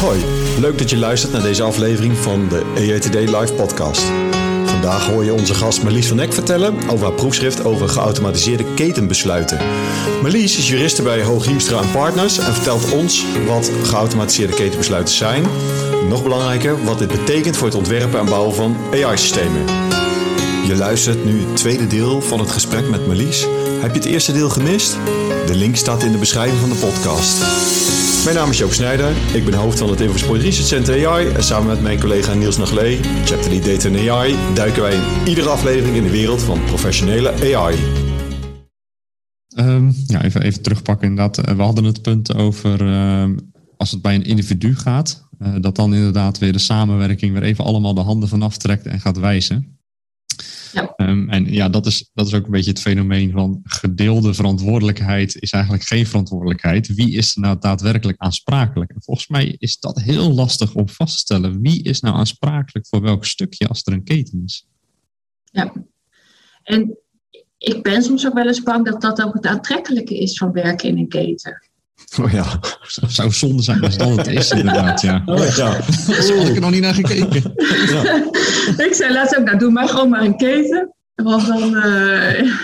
Hoi, leuk dat je luistert naar deze aflevering van de EATD Live podcast. Vandaag hoor je onze gast Marlies van Eck vertellen over haar proefschrift over geautomatiseerde ketenbesluiten. Marlies is juriste bij Hooghiemstra Partners en vertelt ons wat geautomatiseerde ketenbesluiten zijn. Nog belangrijker, wat dit betekent voor het ontwerpen en bouwen van AI-systemen. Je luistert nu het tweede deel van het gesprek met Marlies. Heb je het eerste deel gemist? De link staat in de beschrijving van de podcast. Mijn naam is Joop Snijder. Ik ben hoofd van het Infosport Research Center AI. En samen met mijn collega Niels Naglee, Chapter Lead Data AI, duiken wij in iedere aflevering in de wereld van professionele AI. Um, ja, even, even terugpakken inderdaad. Eh, we hadden het punt over uh, als het bij een individu gaat, uh, dat dan inderdaad weer de samenwerking weer even allemaal de handen vanaf trekt en gaat wijzen. Ja. Um, en ja, dat is, dat is ook een beetje het fenomeen van gedeelde verantwoordelijkheid is eigenlijk geen verantwoordelijkheid. Wie is nou daadwerkelijk aansprakelijk? En volgens mij is dat heel lastig om vast te stellen. Wie is nou aansprakelijk voor welk stukje als er een keten is? Ja, en ik ben soms ook wel eens bang dat dat ook het aantrekkelijke is van werken in een keten. Oh ja, dat zou zonde zijn als dat het is, inderdaad. Ja. Oh ja. Zo had ik er nog niet naar gekeken. Ja. ik zei laatst ook, nou doe maar gewoon maar een keten. Want dan uh,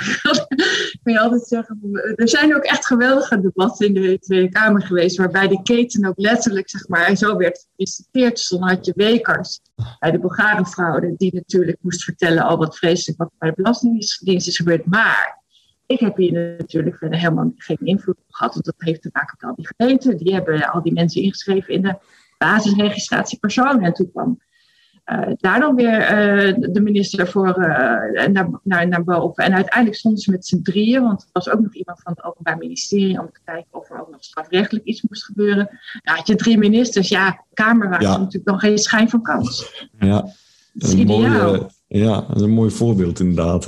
kun je altijd zeggen, er zijn ook echt geweldige debatten in de Tweede Kamer geweest, waarbij de keten ook letterlijk, zeg maar, zo werd gepresenteerd. Dus dan had je Wekers bij de Bulgarenfraude, die natuurlijk moest vertellen al wat vreselijk wat bij de Belastingdienst is gebeurd. Maar ik heb hier natuurlijk verder helemaal geen invloed op gehad, want dat heeft te maken met al die gemeenten. Die hebben al die mensen ingeschreven in de basisregistratie personen. En toen kwam uh, daar dan weer uh, de minister voor uh, naar, naar, naar boven. En uiteindelijk stonden ze met z'n drieën, want er was ook nog iemand van het Openbaar Ministerie om te kijken of er ook nog strafrechtelijk iets moest gebeuren. Nou, had je drie ministers, ja, Kamer was ja. natuurlijk nog geen schijn van kans. Ja, dat is ideaal. Mooie, ja, dat is een mooi voorbeeld inderdaad.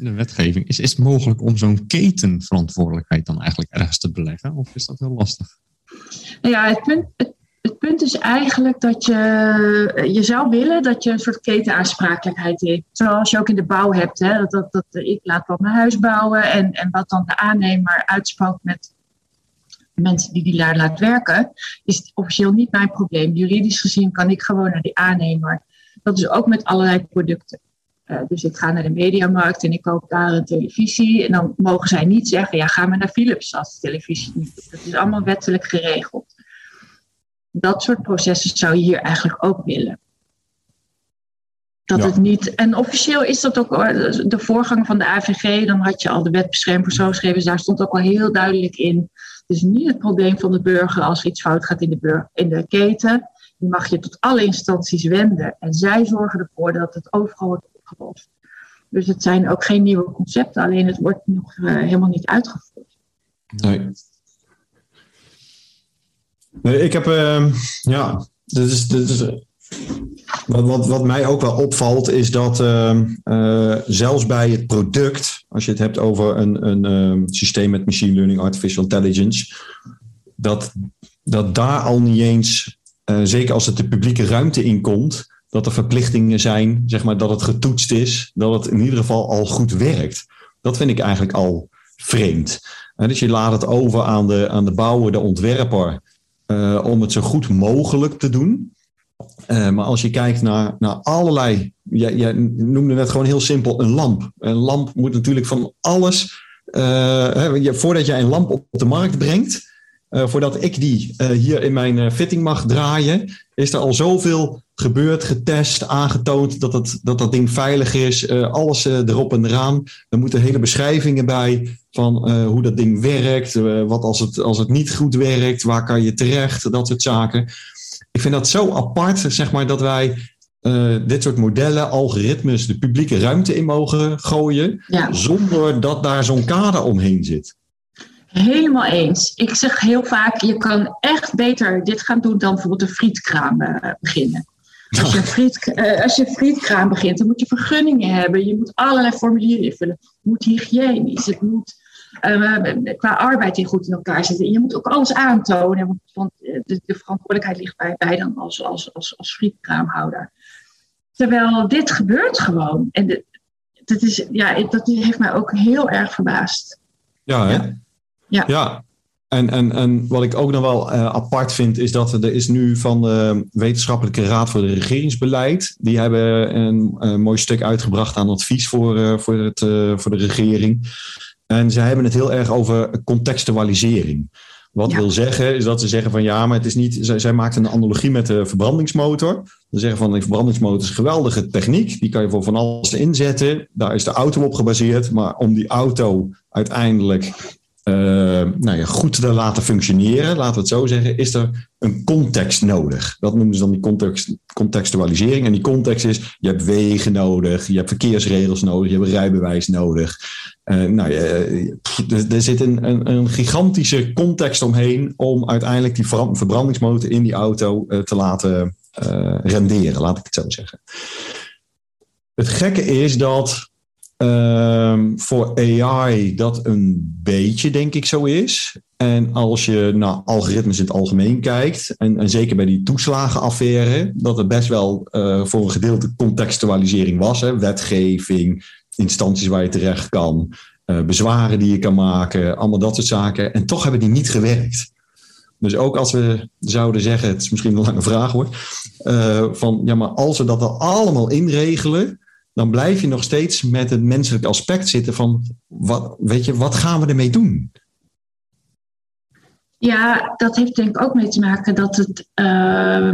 In de wetgeving, is, is het mogelijk om zo'n ketenverantwoordelijkheid dan eigenlijk ergens te beleggen? Of is dat heel lastig? Nou ja, het punt, het punt is eigenlijk dat je, je zou willen dat je een soort ketenaansprakelijkheid heeft. Zoals je ook in de bouw hebt. Hè? Dat, dat, dat, ik laat wat mijn huis bouwen en, en wat dan de aannemer uitspookt met mensen die die daar laat werken, is officieel niet mijn probleem. Juridisch gezien kan ik gewoon naar die aannemer. Dat is ook met allerlei producten. Uh, dus ik ga naar de mediamarkt en ik koop daar een televisie. En dan mogen zij niet zeggen, ja, ga maar naar Philips als de televisie niet doet. Dat is allemaal wettelijk geregeld. Dat soort processen zou je hier eigenlijk ook willen. Dat ja. het niet. En officieel is dat ook de voorgang van de AVG. Dan had je al de wet persoonsgegevens. Daar stond ook al heel duidelijk in. Het is niet het probleem van de burger als er iets fout gaat in de, in de keten. Die mag je tot alle instanties wenden. En zij zorgen ervoor dat het overal wordt Dus het zijn ook geen nieuwe concepten, alleen het wordt nog uh, helemaal niet uitgevoerd. Nee. Nee, ik heb, uh, ja, dit is, dit is, wat, wat, mij ook wel opvalt is dat uh, uh, zelfs bij het product, als je het hebt over een, een systeem met machine learning, artificial intelligence, dat, dat daar al niet eens, uh, zeker als het de publieke ruimte inkomt, dat er verplichtingen zijn, zeg maar, dat het getoetst is, dat het in ieder geval al goed werkt. Dat vind ik eigenlijk al vreemd. dus je laat het over aan de, aan de bouwer, de ontwerper. Uh, om het zo goed mogelijk te doen. Uh, maar als je kijkt naar, naar allerlei. Jij, jij, noemde net gewoon heel simpel een lamp. Een lamp moet natuurlijk van alles. Uh, voordat jij een lamp op de markt brengt. Voordat ik die hier in mijn fitting mag draaien. Is er al zoveel gebeurd, getest, aangetoond dat het, dat, dat ding veilig is. alles erop en eraan. Er moeten hele beschrijvingen bij van hoe dat ding werkt, wat als het, als het niet goed werkt, waar kan je terecht, dat soort zaken. Ik vind dat zo apart, zeg maar, dat wij uh, dit soort modellen, algoritmes, de publieke ruimte in mogen gooien, ja. zonder dat daar zo'n kader omheen zit. Helemaal eens. Ik zeg heel vaak, je kan echt beter dit gaan doen dan bijvoorbeeld een frietkraam beginnen. Als je, een friet, uh, als je een frietkraam begint, dan moet je vergunningen hebben. Je moet allerlei formulieren invullen. Het moet hygiënisch. Het moet uh, qua arbeid in goed in elkaar zitten. En je moet ook alles aantonen. Want de, de verantwoordelijkheid ligt bij, bij dan als, als, als, als frietkraamhouder. Terwijl dit gebeurt gewoon. En de, dat, is, ja, dat heeft mij ook heel erg verbaasd. Ja, hè? Ja. Ja. En, en, en wat ik ook nog wel uh, apart vind, is dat er is nu van de Wetenschappelijke Raad voor de Regeringsbeleid. Die hebben een, een mooi stuk uitgebracht aan advies voor, uh, voor, het, uh, voor de regering. En ze hebben het heel erg over contextualisering. Wat ja. wil zeggen, is dat ze zeggen van ja, maar het is niet. Zij, zij maakt een analogie met de verbrandingsmotor. Ze zeggen van de verbrandingsmotor is een geweldige techniek. Die kan je voor van alles inzetten. Daar is de auto op gebaseerd. Maar om die auto uiteindelijk uh, nou ja, goed te laten functioneren, laten we het zo zeggen, is er een context nodig. Dat noemen ze dan die context, contextualisering. En die context is, je hebt wegen nodig, je hebt verkeersregels nodig, je hebt rijbewijs nodig. Uh, nou, uh, er zit een, een, een, gigantische context omheen om uiteindelijk die verbrandingsmotor in die auto te laten renderen, laat ik het zo zeggen. Het gekke is dat Um, voor AI dat een beetje, denk ik, zo is. En als je naar algoritmes in het algemeen kijkt, en, en zeker bij die toeslagenaffaire, dat er best wel uh, voor een gedeelte contextualisering was. Hè? Wetgeving, instanties waar je terecht kan, uh, bezwaren die je kan maken, allemaal dat soort zaken. En toch hebben die niet gewerkt. Dus ook als we zouden zeggen, het is misschien een lange vraag hoor, uh, van ja, maar als we dat er allemaal inregelen, dan blijf je nog steeds met het menselijk aspect zitten van, wat, weet je, wat gaan we ermee doen? Ja, dat heeft denk ik ook mee te maken dat het uh,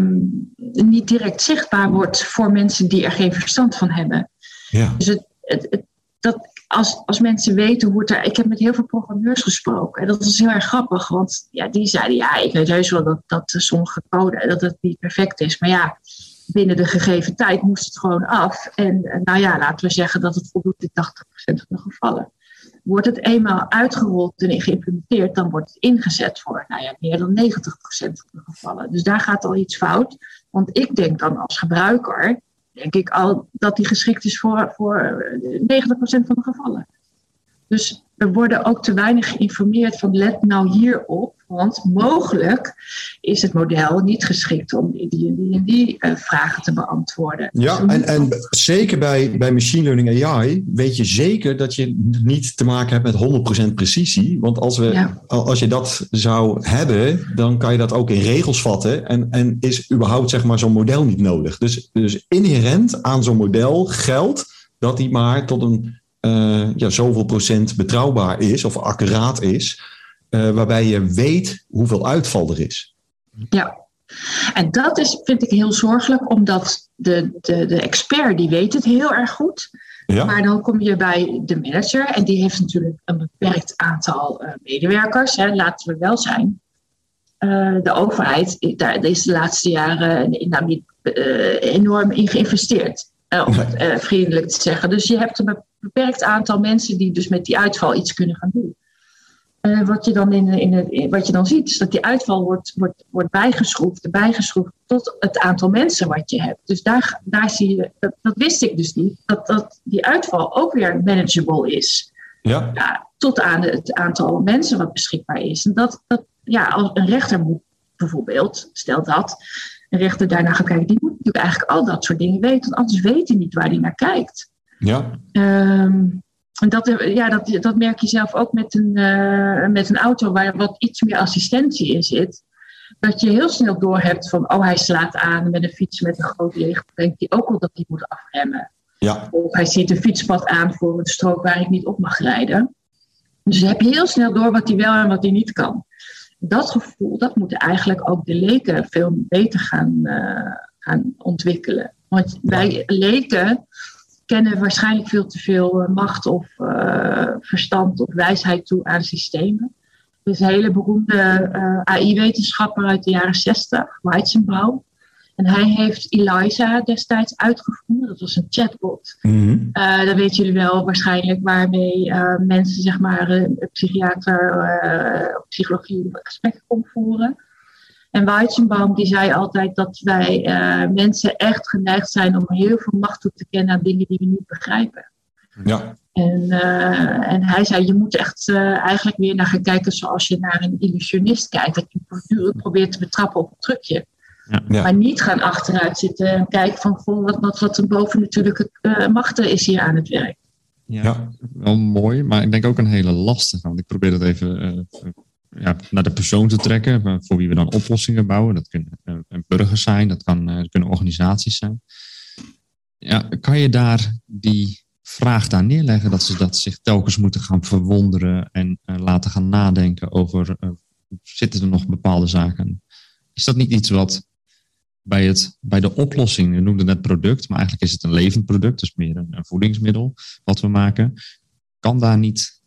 niet direct zichtbaar wordt voor mensen die er geen verstand van hebben. Ja. Dus het, het, het, dat als, als mensen weten hoe het er. Ik heb met heel veel programmeurs gesproken en dat was heel erg grappig, want ja, die zeiden: ja, ik weet heus wel dat, dat sommige code dat het niet perfect is, maar ja, binnen de gegeven tijd moest het gewoon af. En nou ja, laten we zeggen dat het voldoet in 80% van de gevallen. Wordt het eenmaal uitgerold en geïmplementeerd, dan wordt het ingezet voor nou ja, meer dan 90% van de gevallen. Dus daar gaat al iets fout. Want ik denk dan als gebruiker, denk ik al dat die geschikt is voor, voor 90% van de gevallen. Dus we worden ook te weinig geïnformeerd van let nou hierop, want mogelijk is het model niet geschikt om die en die en die uh, vragen te beantwoorden. Ja, dus en, en zeker bij, bij machine learning AI weet je zeker dat je niet te maken hebt met 100% precisie. Want als, we, ja. als je dat zou hebben, dan kan je dat ook in regels vatten en, en is überhaupt zeg maar, zo'n model niet nodig. Dus, dus inherent aan zo'n model geldt dat die maar tot een uh, ja, zoveel procent betrouwbaar is of accuraat is, uh, waarbij je weet hoeveel uitval er is. Ja, en dat is, vind ik heel zorgelijk, omdat de, de, de expert die weet het heel erg goed. Ja. Maar dan kom je bij de manager en die heeft natuurlijk een beperkt aantal uh, medewerkers. Hè, laten we wel zijn. de overheid, daar is de laatste jaren in, enorm in geïnvesteerd. Om het vriendelijk te zeggen. Dus je hebt een beperkt aantal mensen die dus met die uitval iets kunnen gaan doen. Uh, wat, je dan in, in het, wat je dan ziet, is dat die uitval wordt, wordt, wordt bijgeschroefd, bijgeschroefd tot het aantal mensen wat je hebt. Dus daar, daar zie je, dat, dat wist ik dus niet, dat, dat die uitval ook weer manageable is. Ja. ja tot aan het aantal mensen wat beschikbaar is. En dat, dat ja, als een rechter moet bijvoorbeeld, stel dat, een rechter daarna gaat kijken, die moet natuurlijk eigenlijk al dat soort dingen weten, want anders weet hij niet waar hij naar kijkt. Ja. Um, en dat, ja, dat, dat merk je zelf ook met een, uh, met een auto waar wat iets meer assistentie in zit. Dat je heel snel doorhebt van, oh hij slaat aan met een fiets met een groot leeg. denkt hij ook al dat hij moet afremmen. Ja. Of hij ziet een fietspad aan voor een strook waar ik niet op mag rijden. Dus dan heb je heel snel door wat hij wel en wat hij niet kan. Dat gevoel, dat moeten eigenlijk ook de leken veel beter gaan, uh, gaan ontwikkelen. Want wij leken kennen waarschijnlijk veel te veel macht of uh, verstand of wijsheid toe aan systemen. Er is een hele beroemde uh, AI-wetenschapper uit de jaren 60, Weizenbouw. En hij heeft Eliza destijds uitgevonden. Dat was een chatbot. Uh, dat weten jullie wel waarschijnlijk, waarmee mensen, zeg maar, een psychiater of psychologie gesprekken kon voeren. En Weizenbaum die zei altijd dat wij uh, mensen echt geneigd zijn om heel veel macht toe te kennen aan dingen die we niet begrijpen. Ja. En, uh, en hij zei, je moet echt uh, eigenlijk weer naar gaan kijken zoals je naar een illusionist kijkt. Dat je voortdurend probeert te betrappen op een trucje. Ja. Ja. Maar niet gaan achteruit zitten en kijken van wat, wat, wat een bovennatuurlijke uh, machten is hier aan het werk. Ja, ja, wel mooi, maar ik denk ook een hele lastige. Want ik probeer dat even ja, naar de persoon te trekken, voor wie we dan oplossingen bouwen. Dat kunnen burgers zijn, dat, kan, dat kunnen organisaties zijn. Ja, kan je daar die vraag daar neerleggen dat ze dat zich telkens moeten gaan verwonderen en uh, laten gaan nadenken over zitten er nog bepaalde zaken. Is dat niet iets wat bij, het, bij de oplossing, we noemden net product, maar eigenlijk is het een levend product, dus meer een, een voedingsmiddel wat we maken. Kan daar niet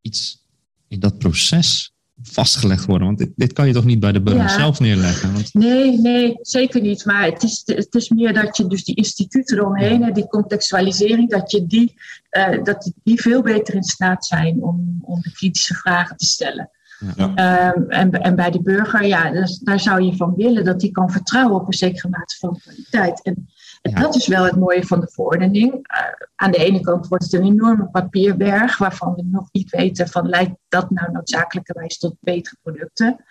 iets in dat proces vastgelegd worden? Want dit, dit kan je toch niet bij de burger ja. zelf neerleggen? Want... Nee, nee, zeker niet. Maar het is, het is meer dat je dus die instituten eromheen, die contextualisering, dat, je die, uh, dat die veel beter in staat zijn om, om de kritische vragen te stellen. Ja. Um, en, en bij de burger, ja, dus, daar zou je van willen dat die kan vertrouwen op een zekere mate van kwaliteit. En en ja. dat is wel het mooie van de verordening. Uh, aan de ene kant wordt het een enorme papierberg waarvan we nog niet weten van leidt dat nou noodzakelijkerwijs tot betere producten.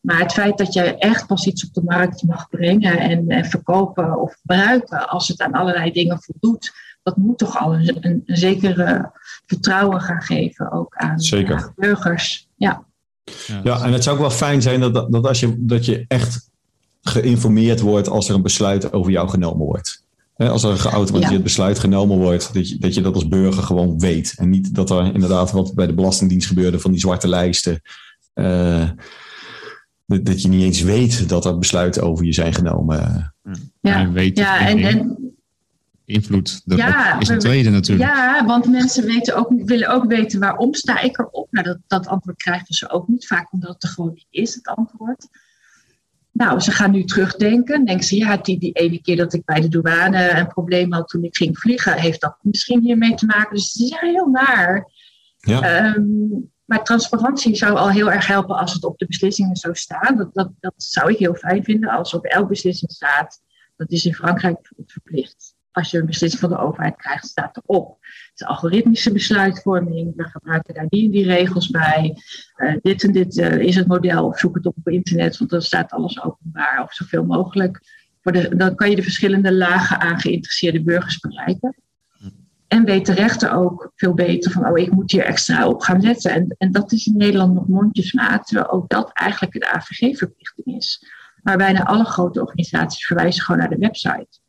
Maar het feit dat je echt pas iets op de markt mag brengen en, en verkopen of gebruiken als het aan allerlei dingen voldoet, dat moet toch al een, een, een zekere vertrouwen gaan geven ook aan, aan burgers. Ja. Ja, en het zou ook wel fijn zijn dat, dat, als je, dat je echt geïnformeerd wordt als er een besluit over jou genomen wordt. als er een geautomatiseerd ja. besluit genomen wordt, dat je, dat je dat als burger gewoon weet. En niet dat er inderdaad wat bij de Belastingdienst gebeurde van die zwarte lijsten. Uh, dat je niet eens weet dat er besluiten over je zijn genomen. Ja, ja, weet ja en, en invloed ja, is een tweede natuurlijk. Ja, want mensen weten ook, willen ook weten waarom sta ik erop. Nou, dat, dat antwoord krijgen ze ook niet vaak, omdat het er gewoon niet is, het antwoord. Nou, ze gaan nu terugdenken. Denken ze, ja, die, die ene keer dat ik bij de douane een probleem had toen ik ging vliegen, heeft dat misschien hiermee te maken. Dus het is heel naar. Ja. Um, maar transparantie zou al heel erg helpen als het op de beslissingen zou staan. Dat, dat, dat zou ik heel fijn vinden als op elke beslissing staat. Dat is in Frankrijk verplicht als je een beslissing van de overheid krijgt, staat erop. Het is algoritmische besluitvorming. We gebruiken daar die en die regels bij. Uh, dit en dit uh, is het model. Of zoek het op op internet, want dan staat alles openbaar of zoveel mogelijk. Voor de, dan kan je de verschillende lagen aan geïnteresseerde burgers bereiken. En weet de rechter ook veel beter van, oh, ik moet hier extra op gaan letten. En, en dat is in Nederland nog mondjesmaat, terwijl ook dat eigenlijk een AVG-verplichting is. Maar bijna alle grote organisaties verwijzen gewoon naar de website.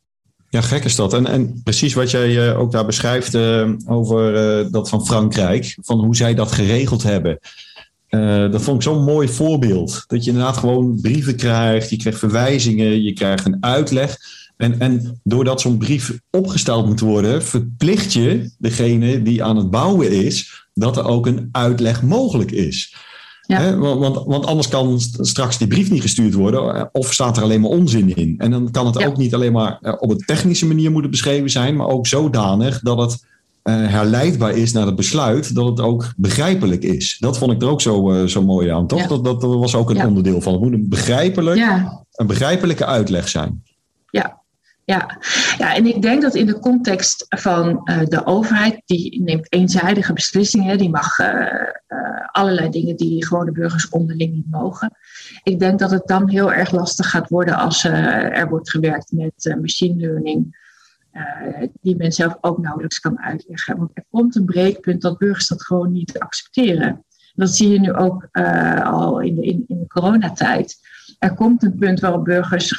Ja, gek is dat. En, en precies wat jij uh, ook daar beschrijft uh, over uh, dat van Frankrijk, van hoe zij dat geregeld hebben. dat vond ik zo'n mooi voorbeeld. Dat je inderdaad gewoon brieven krijgt, je krijgt verwijzingen, je krijgt een uitleg. En, en doordat zo'n brief opgesteld moet worden, verplicht je degene die aan het bouwen is, dat er ook een uitleg mogelijk is. Ja. Want, want, anders kan straks die brief niet gestuurd worden, eh, of staat er alleen maar onzin in. En dan kan het ook niet alleen maar eh, op een technische manier moeten beschreven zijn, maar ook zodanig dat het uh, herleidbaar is naar het besluit, dat het ook begrijpelijk is. Dat vond ik er ook zo, uh, zo mooi aan, toch? Dat, dat, was ook een onderdeel van. Het moet een, begrijpelijk, een begrijpelijke uitleg zijn. Ja, ja. en ik denk dat in de context van uh, de overheid, die neemt eenzijdige beslissingen, die mag uh, uh, allerlei dingen die gewone burgers onderling niet mogen. Ik denk dat het dan heel erg lastig gaat worden als er wordt gewerkt met machine learning, die men zelf ook nauwelijks kan uitleggen. Want er komt een breekpunt dat burgers dat gewoon niet accepteren. Dat zie je nu ook al in de, in, in de coronatijd. Er komt een punt waarop burgers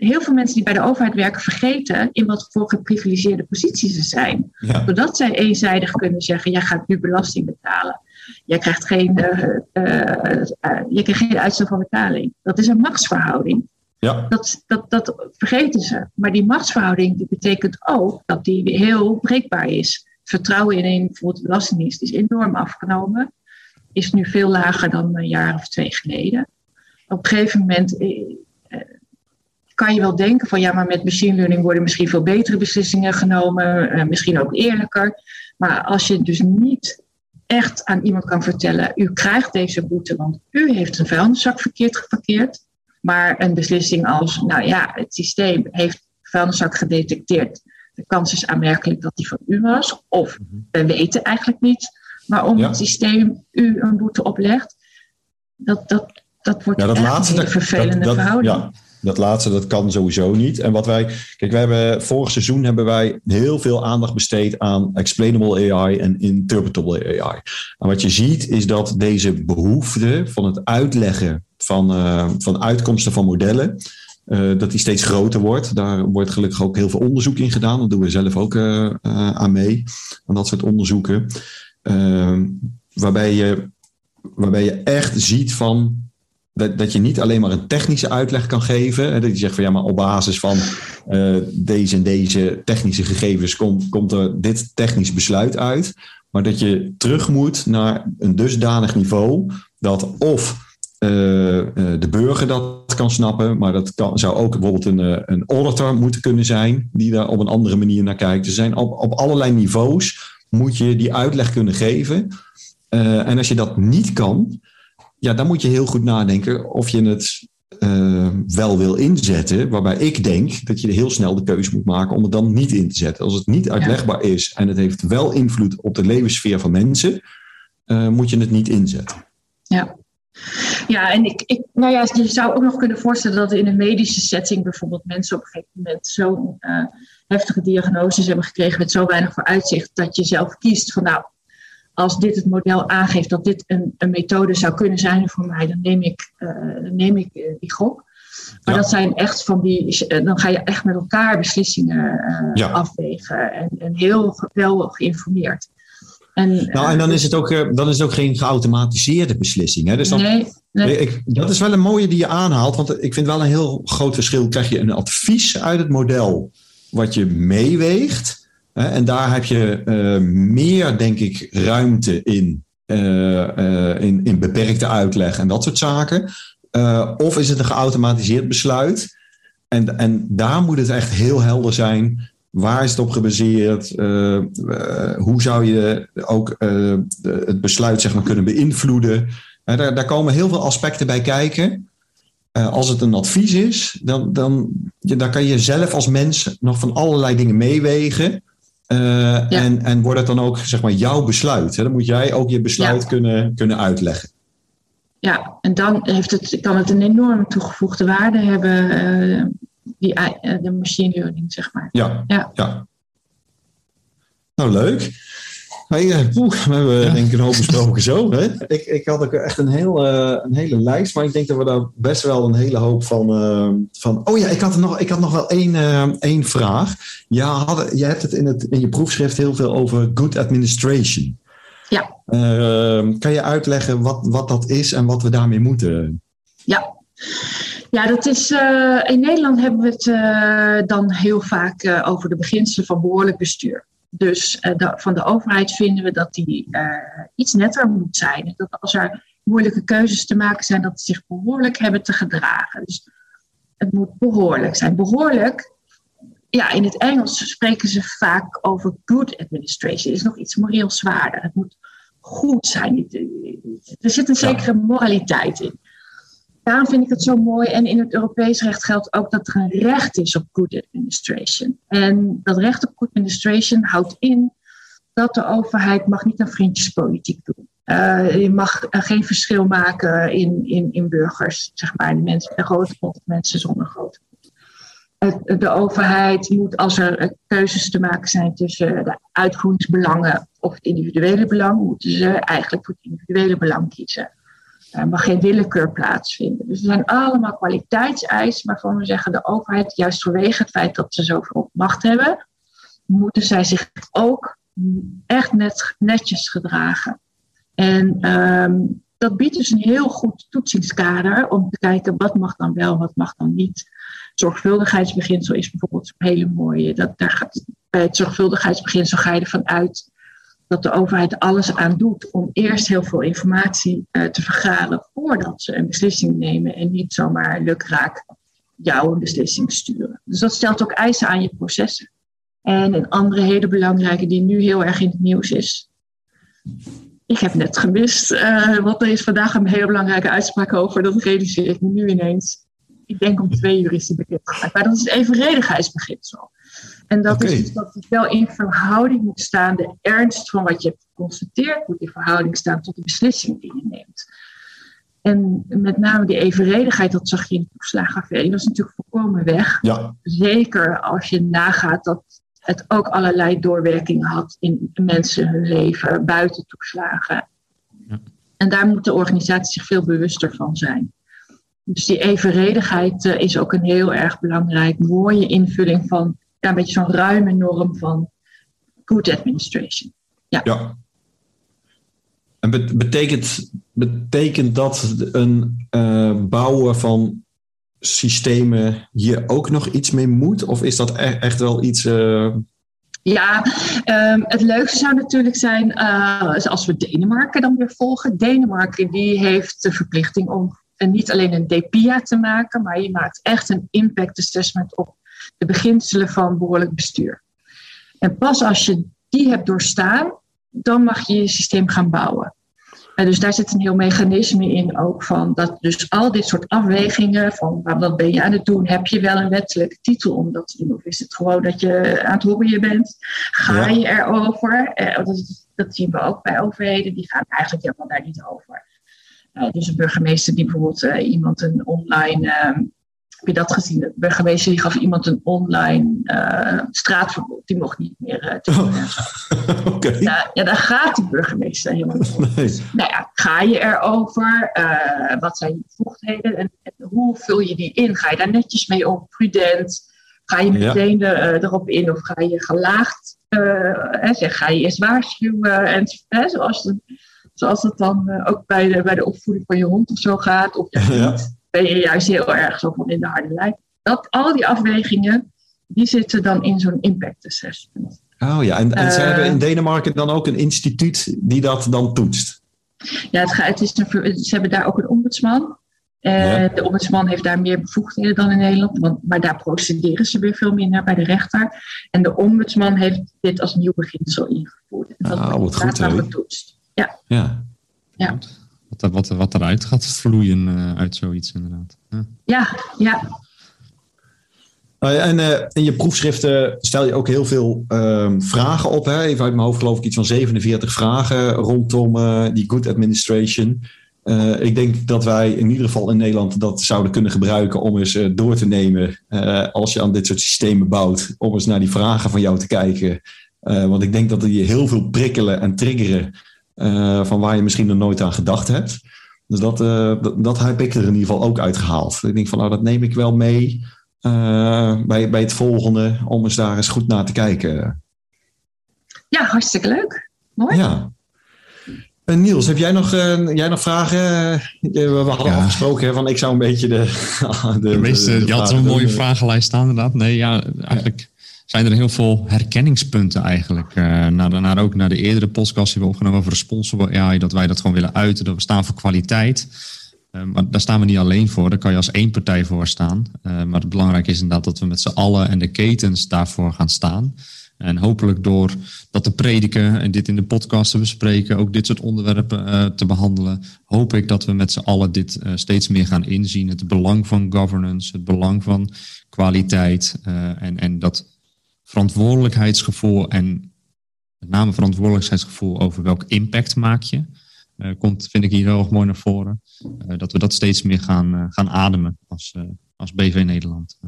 heel veel mensen die bij de overheid werken vergeten in wat voor geprivilegeerde posities ze zijn. Ja. Doordat zij eenzijdig kunnen zeggen, jij gaat nu belasting betalen. Jij krijgt geen, uh, uh, je krijgt geen uitstel van betaling. Dat is een machtsverhouding. Ja. Dat, dat, dat vergeten ze. Maar die machtsverhouding die betekent ook dat die heel breekbaar is. Vertrouwen in een, bijvoorbeeld de Belastingdienst is enorm afgenomen. Is nu veel lager dan een jaar of twee geleden. Op een gegeven moment kan je wel denken van ja, maar met machine learning worden misschien veel betere beslissingen genomen, uh, misschien ook eerlijker. Maar als je dus niet echt aan iemand kan vertellen: u krijgt deze boete, want u heeft een vuilniszak verkeerd geparkeerd. Maar een beslissing als: nou ja, het systeem heeft vuilniszak gedetecteerd. De kans is aanmerkelijk dat die van u was. Of we weten eigenlijk niet waarom Ja. het systeem u een boete oplegt. Dat, dat, dat wordt Ja, dat echt laatste, een hele vervelende dat, dat- verhouding. ja, dat laatste, dat kan sowieso niet. En wat wij, kijk, wij hebben vorig seizoen hebben wij heel veel aandacht besteed aan explainable AI en interpretable AI. En wat je ziet is dat deze behoefte van het uitleggen van, eh, van uitkomsten van modellen, eh, dat die steeds groter wordt. Daar wordt gelukkig ook heel veel onderzoek in gedaan. Dat doen we zelf ook eh, aan mee, aan dat soort onderzoeken. Eh, waarbij, je, waarbij je echt ziet van dat, dat je niet alleen maar een technische uitleg kan geven. Hè, dat je zegt van ja, maar op basis van eh, deze en deze technische gegevens komt, komt er dit technisch besluit uit. Maar dat je terug moet naar een dusdanig niveau dat of eh, eh, de burger dat kan snappen, maar dat kan, zou ook bijvoorbeeld een, een auditor moeten kunnen zijn die daar op een andere manier naar kijkt. Er zijn op, op allerlei niveaus moet je die uitleg kunnen geven. En als je dat niet kan, ja, dan moet je heel goed nadenken of je het eh, wel wil inzetten. Waarbij ik denk dat je heel snel de keuze moet maken om het dan niet in te zetten. Als het niet uitlegbaar is en het heeft wel invloed op de levenssfeer van mensen, eh, moet je het niet inzetten. Ja. Ja, en ik, ik, nou ja, je zou ook nog kunnen voorstellen dat in een medische setting bijvoorbeeld mensen op een gegeven moment zo'n eh, heftige diagnoses hebben gekregen met zo weinig vooruitzicht dat je zelf kiest van nou, als dit het model aangeeft dat dit een, een methode zou kunnen zijn voor mij, dan neem ik, eh, dan neem ik eh, die gok. Maar Ja. dat zijn echt van die, eh, dan ga je echt met elkaar beslissingen Ja. afwegen en, en heel wel geïnformeerd. En, Nou, en dan is het ook, dan is het ook geen geautomatiseerde beslissing. Hè? Dus dan, nee, nee. Ik, dat is wel een mooie die je aanhaalt, want ik vind wel een heel groot verschil. Krijg je een advies uit het model wat je meeweegt. En daar heb je eh, meer, denk ik, ruimte in, eh, eh, in, in beperkte uitleg en dat soort zaken. Of is het een geautomatiseerd besluit? En, en daar moet het echt heel helder zijn. Waar is het op gebaseerd? Hoe zou je ook het besluit zeg maar, kunnen beïnvloeden? Daar, daar komen heel veel aspecten bij kijken. Als het een advies is, dan, dan ja, daar kan je zelf als mens nog van allerlei dingen meewegen. Eh, en, en wordt het dan ook zeg maar, jouw besluit? Hè? Dan moet jij ook je besluit Ja. kunnen, kunnen uitleggen. Ja, en dan heeft het, kan het een enorme toegevoegde waarde hebben, eh, die, eh, de machine learning, zeg maar. Ja, Ja. ja. Nou, leuk. Hey, eh, poeh, we hebben Ja. denk ik een hoop besproken zo. Hè? Ik, ik had ook echt een, heel, eh, een hele lijst, maar ik denk dat we daar best wel een hele hoop van... eh, van oh ja, ik had, er nog, ik had nog wel één, eh, één vraag. Ja, hadden, je hebt het in, het in je proefschrift heel veel over good administration. Ja. Eh, kan je uitleggen wat, wat dat is en wat we daarmee moeten? Ja. Ja, dat is, eh, in Nederland hebben we het eh, dan heel vaak eh, over de beginselen van behoorlijk bestuur. Dus eh, de- van de overheid vinden we dat die eh, iets netter moet zijn. Dat als er moeilijke keuzes te maken zijn, dat ze zich behoorlijk hebben te gedragen. Dus het moet behoorlijk zijn. Behoorlijk, ja, in het Engels spreken ze vaak over good administration. is nog iets moreel zwaarder. Het moet goed zijn. Er zit een zekere moraliteit in. Daarom vind ik het zo mooi. En in het Europees recht geldt ook dat er een recht is op good administration. En dat recht op good administration houdt in dat de overheid mag niet aan vriendjespolitiek doen. Uh, je mag uh, geen verschil maken in, in, in burgers, zeg maar, de mensen met grote of mensen zonder grote mond. De overheid moet, als er keuzes te maken zijn tussen de uitvoeringsbelangen of het individuele belang, moeten ze eigenlijk voor het individuele belang kiezen. Er mag geen willekeur plaatsvinden. Dus er zijn allemaal kwaliteitseisen waarvan we zeggen de overheid, juist vanwege het feit dat ze zoveel macht hebben, moeten zij zich ook echt net, netjes gedragen. En um, dat biedt dus een heel goed toetsingskader om te kijken wat mag dan wel, wat mag dan niet. Zorgvuldigheidsbeginsel is bijvoorbeeld een hele mooie. Dat, daar bij het zorgvuldigheidsbeginsel ga je ervan uit dat de overheid alles aan doet om eerst heel veel informatie uh, te vergaren voordat ze een beslissing nemen en niet zomaar lukraak jouw beslissing sturen. Dus dat stelt ook eisen aan je processen. En een andere hele belangrijke die nu heel erg in het nieuws is, ik heb net gemist, uh, want er is vandaag een hele belangrijke uitspraak over. Dat realiseer ik me nu ineens. Ik denk om twee uur is die bekend Maar dat is het evenredigheidsbeginsel. En dat is iets dat wel in verhouding moet staan. De ernst van wat je hebt geconstateerd moet in verhouding staan tot de beslissing die je neemt. En met name die evenredigheid, dat zag je in de toeslagenaffaire, dat is natuurlijk volkomen weg. Ja. Zeker als je nagaat dat het ook allerlei doorwerkingen had in mensen hun leven, buiten toeslagen. Ja. En daar moet de organisatie zich veel bewuster van zijn. Dus die evenredigheid uh, is ook een heel erg belangrijk, mooie invulling van ja, een beetje zo'n ruime norm van good administration. Ja. ja. En betekent, betekent dat een uh, bouwen van systemen hier ook nog iets mee moet? Of is dat e-, echt wel iets. Uh... Ja, um, het leukste zou natuurlijk zijn uh, als we Denemarken dan weer volgen. Denemarken die heeft de verplichting om niet alleen een DPIA te maken, maar je maakt echt een impact assessment op de beginselen van behoorlijk bestuur. En pas als je die hebt doorstaan, dan mag je je systeem gaan bouwen. En dus daar zit een heel mechanisme in ook van dat dus al dit soort afwegingen van wat ben je aan het doen, heb je wel een wettelijke titel om dat te doen of is het gewoon dat je aan het hobbyen bent? Ga je erover? Eh, dat, dat, zien we ook bij overheden, die gaan eigenlijk helemaal daar niet over. Uh, dus een burgemeester die bijvoorbeeld uh, iemand een online ehm, heb je dat gezien? De burgemeester die gaf iemand een online uh, straatverbod. Die mocht niet meer uh, oh. Ja, ja, daar gaat de burgemeester helemaal niet nee. Nou ja, ga je erover? Uh, wat zijn je bevoegdheden? En, en, hoe vul je die in? Ga je daar netjes mee om? Prudent? Ga je meteen ja. er, erop in? Of ga je gelaagd? Hè, zeg, ga je eerst waarschuwen? En, hè, zoals, het, zoals het dan ook bij de, bij de opvoeding van je hond of zo gaat. Of ja ben je juist heel erg zo van in de harde lijn. Dat, al die afwegingen, die zitten dan in zo'n impact assessment. Oh ja, en, en ze hebben in eh, Denemarken dan ook een instituut die dat dan toetst? Ja, het, het is een, ze hebben daar ook een ombudsman. Uh, De ombudsman heeft daar meer bevoegdheden dan in Nederland, want, maar daar procederen ze weer veel minder bij de rechter. En de ombudsman heeft dit als nieuw beginsel ingevoerd. En dat ah, wordt goed, getoetst. Ja. ja. ja wat, wat, wat eruit gaat vloeien uh, uit zoiets inderdaad. Ja, ja. ja. Uh, en uh, in je proefschriften stel je ook heel veel ehm, vragen op. Hè? Even uit mijn hoofd geloof ik iets van 47 vragen rondom die good administration. ik denk dat wij in ieder geval in Nederland dat zouden kunnen gebruiken om eens door te nemen als je aan dit soort systemen bouwt. Om eens naar die vragen van jou te kijken. want ik denk dat die heel veel prikkelen en triggeren uh, van waar je misschien nog nooit aan gedacht hebt. Dus dat, uh, dat, dat, heb ik er in ieder geval ook uitgehaald. Ik denk van nou, dat neem ik wel mee uh, bij, bij het volgende om eens daar eens goed naar te kijken. Ja, hartstikke leuk. Mooi. Ja. En Niels, heb jij nog, jij nog vragen? We hadden ja. afgesproken hè, van ik zou een beetje de. de, de meeste, de, je had zo'n mooie vragenlijst staan, inderdaad. Nee, ja, eigenlijk zijn er heel veel herkenningspunten eigenlijk. Uh, naar, ook naar de eerdere podcast die we opgenomen over responsible AI, dat wij dat gewoon willen uiten, dat we staan voor kwaliteit. Uh, maar daar staan we niet alleen voor, daar kan je als één partij voor staan. Uh, maar het belangrijke is inderdaad dat we met z'n allen en de ketens daarvoor gaan staan. En hopelijk door dat te prediken en dit in de podcast te bespreken, ook dit soort onderwerpen te behandelen, hoop ik dat we met z'n allen dit steeds meer gaan inzien. Het belang van governance, het belang van kwaliteit en, en dat verantwoordelijkheidsgevoel en met name verantwoordelijkheidsgevoel over welk impact maak je. Uh, komt, vind ik hier heel erg mooi naar voren. Uh, dat we dat steeds meer gaan, uh, gaan ademen als, als BV Nederland.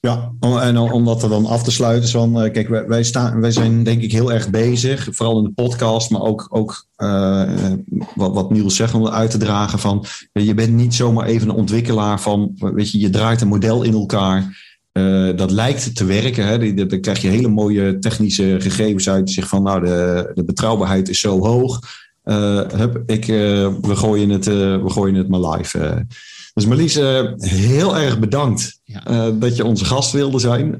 Ja, en om dat er dan af te sluiten. Van, kijk, wij, wij, staan, wij zijn denk ik heel erg bezig, vooral in de podcast, maar ook, ook wat, wat Niels zegt, om uit te dragen van, je bent niet zomaar even een ontwikkelaar van, weet je, je draait een model in elkaar. Uh, dat lijkt te werken. Hè. Dan krijg je hele mooie technische gegevens uit. Zeggen van nou, de, de betrouwbaarheid is zo hoog. Uh, hup, ik, uh, we, gooien het, we gooien het maar live. Dus Marlies, heel erg bedankt ja. dat je onze gast wilde zijn.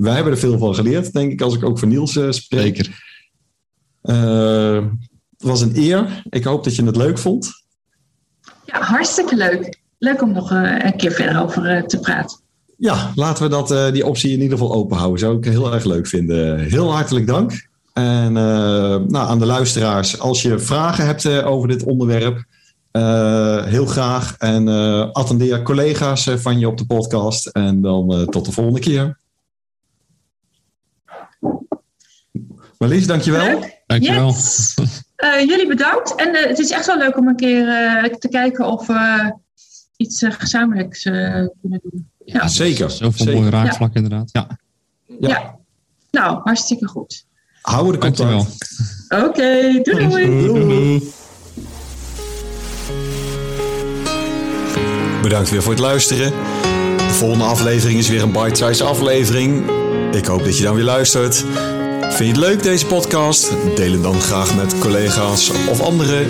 wij hebben er veel van geleerd, denk ik, als ik ook van Niels spreek. het was een eer. Ik hoop dat je het leuk vond. Ja, hartstikke leuk. Leuk om nog een keer verder over te praten ja, laten we dat, uh, die optie in ieder geval open houden. Zou ik heel erg leuk vinden. Heel hartelijk dank. En nou, aan de luisteraars, als je vragen hebt over dit onderwerp, heel graag. En attendeer collega's van je op de podcast. En dan tot de volgende keer. Marlies, dankjewel. Dankjewel. Yes. Uh, jullie bedankt. En uh, het is echt wel leuk om een keer uh, te kijken of we iets gezamenlijks kunnen doen. Ja, zeker. Zoveel mooie raakvlak ja. inderdaad. Ja. ja. Ja. Nou, hartstikke goed. Houden de contact. Oké, okay, doei, doei. doei. Bedankt weer voor het luisteren. De volgende aflevering is weer een bite-size aflevering. Ik hoop dat je dan weer luistert. Vind je het leuk deze podcast? Deel hem dan graag met collega's of anderen.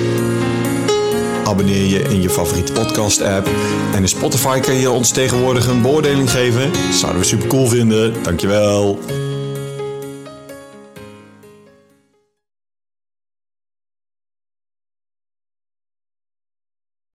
Abonneer je in je favoriete podcast app. En in Spotify kan je ons tegenwoordig een beoordeling geven. Zouden we super cool vinden. Dankjewel.